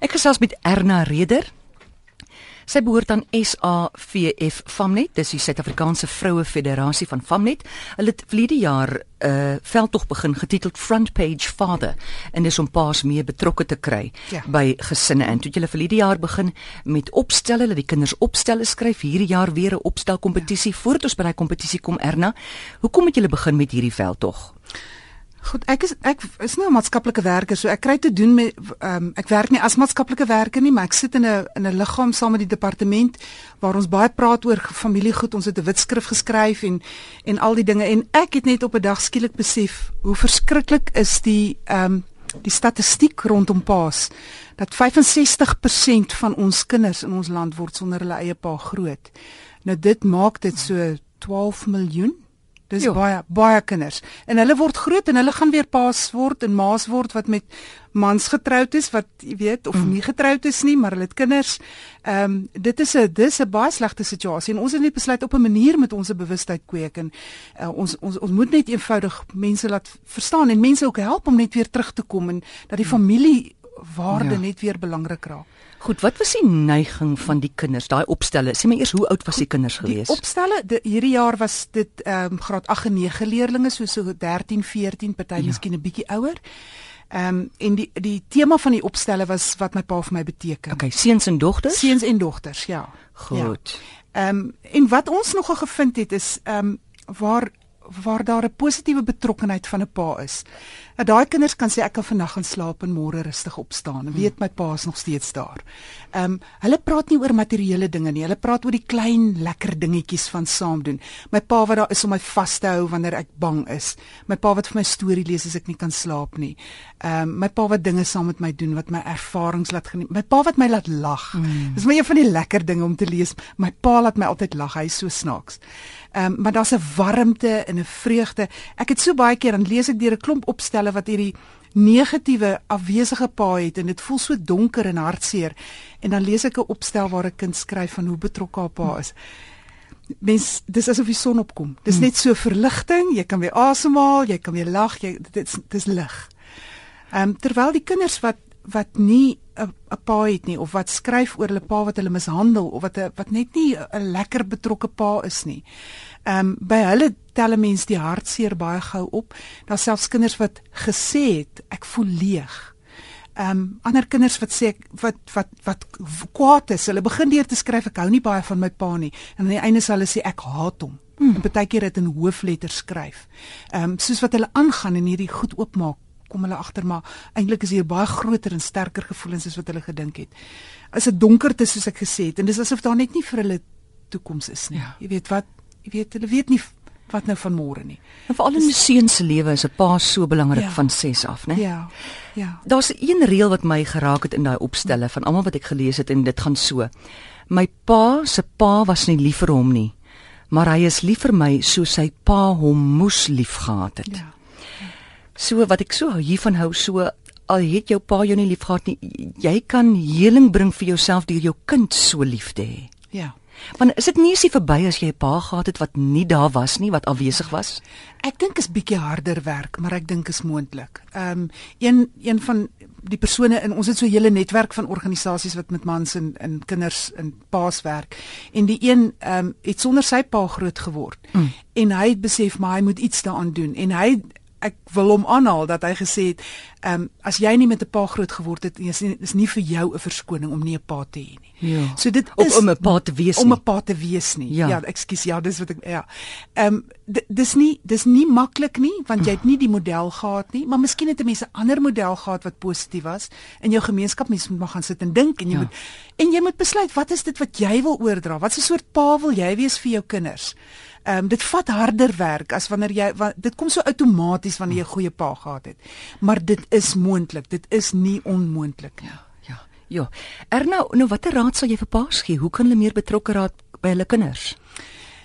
Ek gesels met Erna Reder. Sy behoort aan SAVF Famnet, dis die Suid-Afrikaanse Vroue Federasie van Famnet. Hulle het verlede jaar 'n uh, veldtog begin getiteld Front Page Father en dis om paas meer betrokke te kry ja. by gesinne. En toe hulle verlede jaar begin met opstelle, dat die kinders opstelle skryf, hierdie jaar weer 'n opstel kompetisie. Ja. Voordat ons by daai kompetisie kom, Erna, hoekom het julle begin met hierdie veldtog? Goed, ek is ek is nie 'n maatskaplike werker so ek kry te doen met ehm um, ek werk nie as maatskaplike werker nie, maar ek sit in 'n in 'n liggaam saam met die departement waar ons baie praat oor familiegoed. Ons het 'n wetskrif geskryf en en al die dinge en ek het net op 'n dag skielik besef hoe verskriklik is die ehm um, die statistiek rondom paas dat 65% van ons kinders in ons land word sonder hulle eie pa groot. Nou dit maak dit so 12 miljoen Dis jo. baie baie kinders. En hulle word groot en hulle gaan weer paas word en maas word wat met mans getroud is wat jy weet of mm. nie getroud is nie, maar hulle het kinders. Ehm um, dit is 'n dis 'n baie slegte situasie en ons het net besluit op 'n manier met ons bewustheid kweek en uh, ons ons ons moet net eenvoudig mense laat verstaan en mense ook help om net weer terug te kom en dat die mm. familie waarde ja. net weer belangrik raak. Goed, wat was die neiging van die kinders? Daai opstelle. Sê my eers hoe oud was die kinders gewees? Die opstelle hierdie jaar was dit ehm um, graad 8 en 9 leerdlinge, so so 13, 14, party ja. miskien 'n bietjie ouer. Ehm um, en die die tema van die opstelle was wat my pa vir my beteken. Okay, seuns en dogters? Seuns en dogters, ja. Goed. Ehm ja. um, en wat ons nogal gevind het is ehm um, waar waar daar 'n positiewe betrokkenheid van 'n pa is. Dat daai kinders kan sê ek kan vannag gaan slaap en môre rustig opstaan en weet my pa is nog steeds daar. Ehm um, hulle praat nie oor materiële dinge nie. Hulle praat oor die klein lekker dingetjies van saam doen. My pa wat daar is om my vas te hou wanneer ek bang is. My pa wat vir my storie lees as ek nie kan slaap nie. Ehm um, my pa wat dinge saam met my doen wat my ervarings laat geniet. My pa wat my laat lag. Mm. Dis my een van die lekker dinge om te lees. My pa laat my altyd lag. Hy is so snaaks. Ehm um, maar daar's 'n warmte en 'n vreugde. Ek het so baie keer dan lees ek deur 'n klomp opstelle wat hierdie negatiewe afwesige pa het en dit voel so donker en hartseer. En dan lees ek 'n opstel waar 'n kind skryf van hoe betrokke haar pa is. Mens dis asof die son opkom. Dis hmm. net so verligting, jy kan weer asemhaal, jy kan weer lag, jy dit is dis lig. Ehm um, terwyl die kinders wat wat nie 'n pa het nie of wat skryf oor hulle pa wat hulle mishandel of wat 'n wat net nie 'n lekker betrokke pa is nie. Ehm um, by hulle tel mense die hartseer baie gou op. Daar selfs kinders wat gesê het ek voel leeg. Ehm um, ander kinders wat sê wat wat wat kwaad is. Hulle begin deur te skryf ek hou nie baie van my pa nie en aan die einde sal hulle sê ek haat hom. Hmm. En baie keer dit in hoofletters skryf. Ehm um, soos wat hulle aangaan en hierdie goed oopmaak kom hulle agter maar eintlik is hier baie groter en sterker gevoelens as wat hulle gedink het. Is dit donkerte soos ek gesê het en dis asof daar net nie vir hulle toekoms is nie. Ja. Jy weet wat, jy weet hulle weet nie wat nou van môre nie. En veral in 'n seun se lewe is 'n pa so belangrik ja. van 6 af, né? Ja. Ja. Daar's een reël wat my geraak het in daai opstelle van almal wat ek gelees het en dit gaan so. My pa se pa was nie lief vir hom nie, maar hy is lief vir my soos sy pa hom moes liefgehad het. Ja. So wat ek so hiervan hou, so al het jou pa jou nie liefgehad nie, jy kan heling bring vir jouself deur jou kind so lief te hê. Ja. Want is dit nie eens verby as jy 'n pa gehad het wat nie daar was nie, wat afwesig was? Ek dink is bietjie harder werk, maar ek dink is moontlik. Ehm um, een een van die persone in ons het so 'n hele netwerk van organisasies wat met mans en en kinders en paas werk. En die een ehm um, het sonder sy pa groot geword. Mm. En hy het besef maar hy moet iets daaraan doen en hy ek wil hom aanhaal dat hy gesê het, ehm um, as jy nie met 'n pa groot geword het, is nie, is nie vir jou 'n verskoning om nie 'n pa te hê nie. Ja. So dit is om 'n pa te wees. Om 'n pa te wees nie. Ja, ja ekskuus, ja, dis wat ek ja. Ehm um, dis nie dis nie maklik nie want jy het nie die model gehad nie, maar miskien het 'n mens 'n ander model gehad wat positief was in jou gemeenskap. Mens moet maar gaan sit en dink en jy ja. moet en jy moet besluit wat is dit wat jy wil oordra? Wat 'n soort pa wil jy wees vir jou kinders? Ehm um, dit vat harder werk as wanneer jy wa, dit kom so outomaties wanneer jy 'n goeie pa gehad het. Maar dit is moontlik. Dit is nie onmoontlik nie. Ja, ja. Ja. Erna, nou watter raad sal jy vir pa's gee? Hoe kan hulle meer betrokke raak by hulle kinders?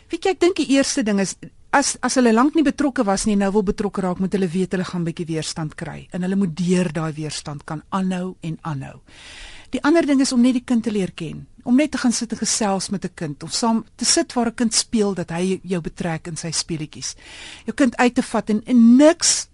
Weet jy, ek dink die eerste ding is as as hulle lank nie betrokke was nie, nou wil betrokke raak, moet hulle weet hulle gaan bietjie weerstand kry en hulle moet deur daai weerstand kan aanhou en aanhou. Die ander ding is om net die kind te leer ken om net te gaan sit en gesels met 'n kind of saam te sit waar 'n kind speel dat hy jou betrek in sy speletjies. Jou kind uit te vat en, en niks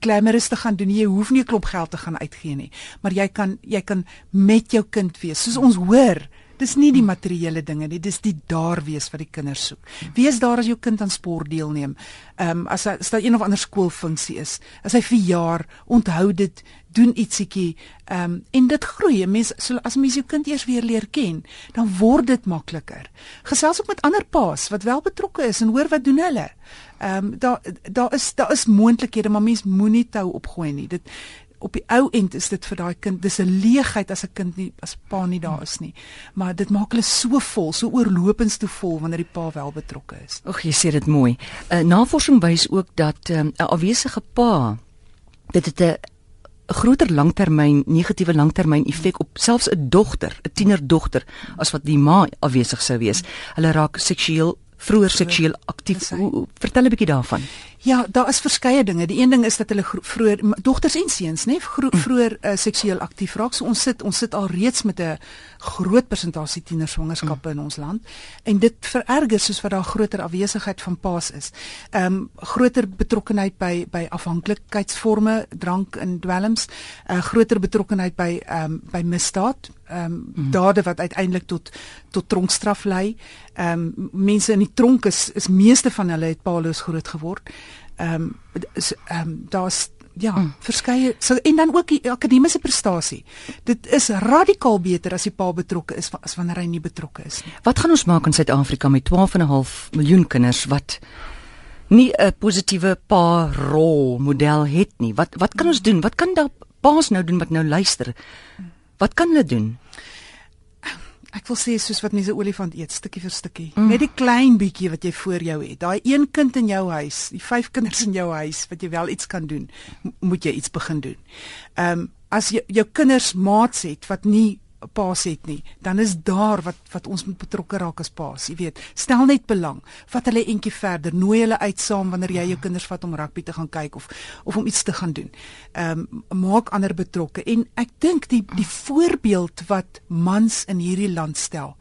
glamorous te gaan doen. Jy hoef nie 'n klomp geld te gaan uitgee nie, maar jy kan jy kan met jou kind wees. Soos ons hoor, dis nie die materiële dinge nie, dis die daar wees wat die kinders soek. Wees daar as jou kind aan sport deelneem. Ehm um, as as daar een of ander skoolfunksie is, as hy verjaar, onthou dit, doen ietsiekie. Ehm um, en dit groei. Mense so as mens jou kind eers weer leer ken, dan word dit makliker. Gesels ook met ander paas wat wel betrokke is en hoor wat doen hulle. Ehm um, daar daar is daar is moontlikhede, maar mens moenie tou opgooi nie. Dit op die ou end is dit vir daai kind dis 'n leegheid as 'n kind nie as pa nie daar is nie. Maar dit maak hulle so vol, so oorlopends toe vol wanneer die pa wel betrokke is. Ag, jy sê dit mooi. uh, Navorsing wys ook dat ehm, 'n um, afwesige pa dit het 'n groter langtermyn negatiewe langtermyn effek op selfs 'n dogter, 'n tienerdogter as wat die ma afwesig sou wees. Hulle raak seksueel vroeër seksueel aktief. Vertel 'n bietjie daarvan. Ja, daar is verskeie dinge. Die een ding is dat hulle vroeër dogters en seuns, nê, hm. vroeër uh, seksueel aktief raak. So ons sit ons sit al reeds met 'n groot persentasie tienerswangerskappe in ons land en dit vererger soos wat daar groter afwesigheid van paas is. Ehm um, groter betrokkenheid by by afhanklikheidsforme, drank en dwelms, 'n uh, eh, groter betrokkenheid by ehm um, by misdaad, ehm um, mm. dade wat uiteindelik tot tot tronkstraf lei. Ehm um, mense in die tronk is is meeste van hulle het paaloos groot geword. Ehm um, is ehm um, daar's ja, mm. verskeie so en dan ook die akademiese prestasie. Dit is radikaal beter as die pa betrokke is as wanneer hy nie betrokke is nie. Wat gaan ons maak in Suid-Afrika met 12.5 miljoen kinders wat nie 'n positiewe pa rol model het nie? Wat wat kan ons doen? Wat kan daar paas nou doen wat nou luister? Wat kan hulle doen? Ek wil sê soos wat mense olifant eet stukkie vir stukkie. Mm. Net die klein bietjie wat jy voor jou het. Daai een kind in jou huis, die vyf kinders in jou huis wat jy wel iets kan doen, moet jy iets begin doen. Ehm um, as jy jou kinders maats het wat nie paas het nie, dan is daar wat wat ons moet betrokke raak as paas, jy weet. Stel net belang, vat hulle eentjie verder, nooi hulle uit saam wanneer jy jou kinders vat om rugby te gaan kyk of of om iets te gaan doen. Ehm um, maak ander betrokke en ek dink die die voorbeeld wat mans in hierdie land stel,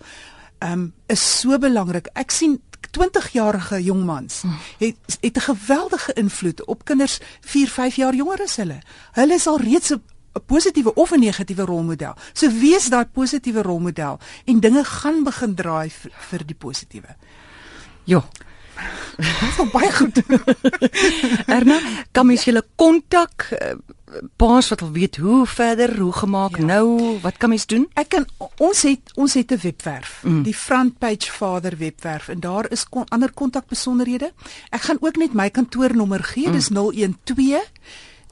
ehm um, is so belangrik. Ek sien 20-jarige jong mans het het 'n geweldige invloed op kinders 4, 5 jaar jonger as hulle. Hulle is al reeds 'n 'n positiewe of 'n negatiewe rolmodel. So wees daai positiewe rolmodel en dinge gaan begin draai vir die positiewe. Ja. Dit is baie goed. Erna, kan mens julle kontak eh, paas wat wil weet hoe verder, hoe gemaak ja. nou, wat kan mens doen? Ek kan ons het ons het 'n webwerf, mm. die Frontpage Father webwerf en daar is kon, ander kontakbesonderhede. Ek gaan ook net my kantoornommer gee, mm. dis 012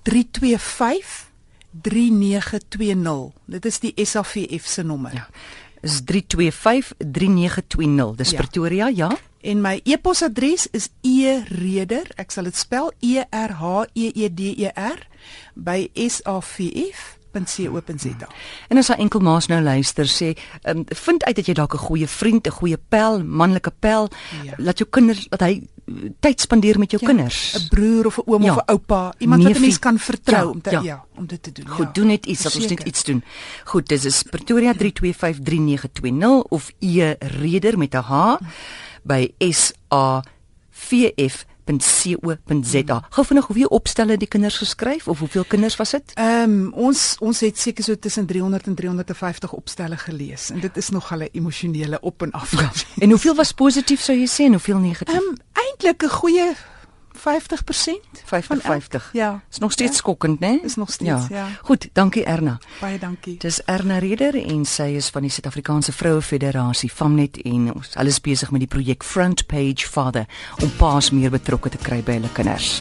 325 3920. Dit is die SAVF se nommer. Ja. Is 3253920. Dis ja. Pretoria, ja. En my e-posadres is ereder, ek sal dit spel E R H E E D E R by SAVF www.co.za. En as 'n enkel maas nou luister sê, um, vind uit dat jy dalk 'n goeie vriend, 'n goeie pel, manlike pel, ja. laat jou kinders dat hy tyd spandeer met jou ja, kinders. 'n Broer of 'n oom ja. of 'n oupa, iemand Neefie. wat 'n mens kan vertrou ja, om te ja. ja, om dit te doen. Goed, ja. doen net iets dat ons net iets doen. Goed, dis is Pretoria 3253920 of e reder met 'n H by S A V F www.co.za. Gou vinnig hoeveel opstelle die kinders geskryf of hoeveel kinders was dit? Ehm um, ons ons het seker so tussen 300 en 350 opstelle gelees en dit is nog hulle emosionele op en af. Ja. En hoeveel was positief sou jy sê en hoeveel negatief? Ehm um, eintlik 'n goeie 50%? 50 50. Ja. Is nog steeds ja. skokkend, né? Is nog steeds, ja. ja. Goed, dankie Erna. Baie dankie. Dis Erna Reder en sy is van die Suid-Afrikaanse Vroue Federasie, Famnet en ons hulle is besig met die projek Front Page Father om paas meer betrokke te kry by hulle kinders.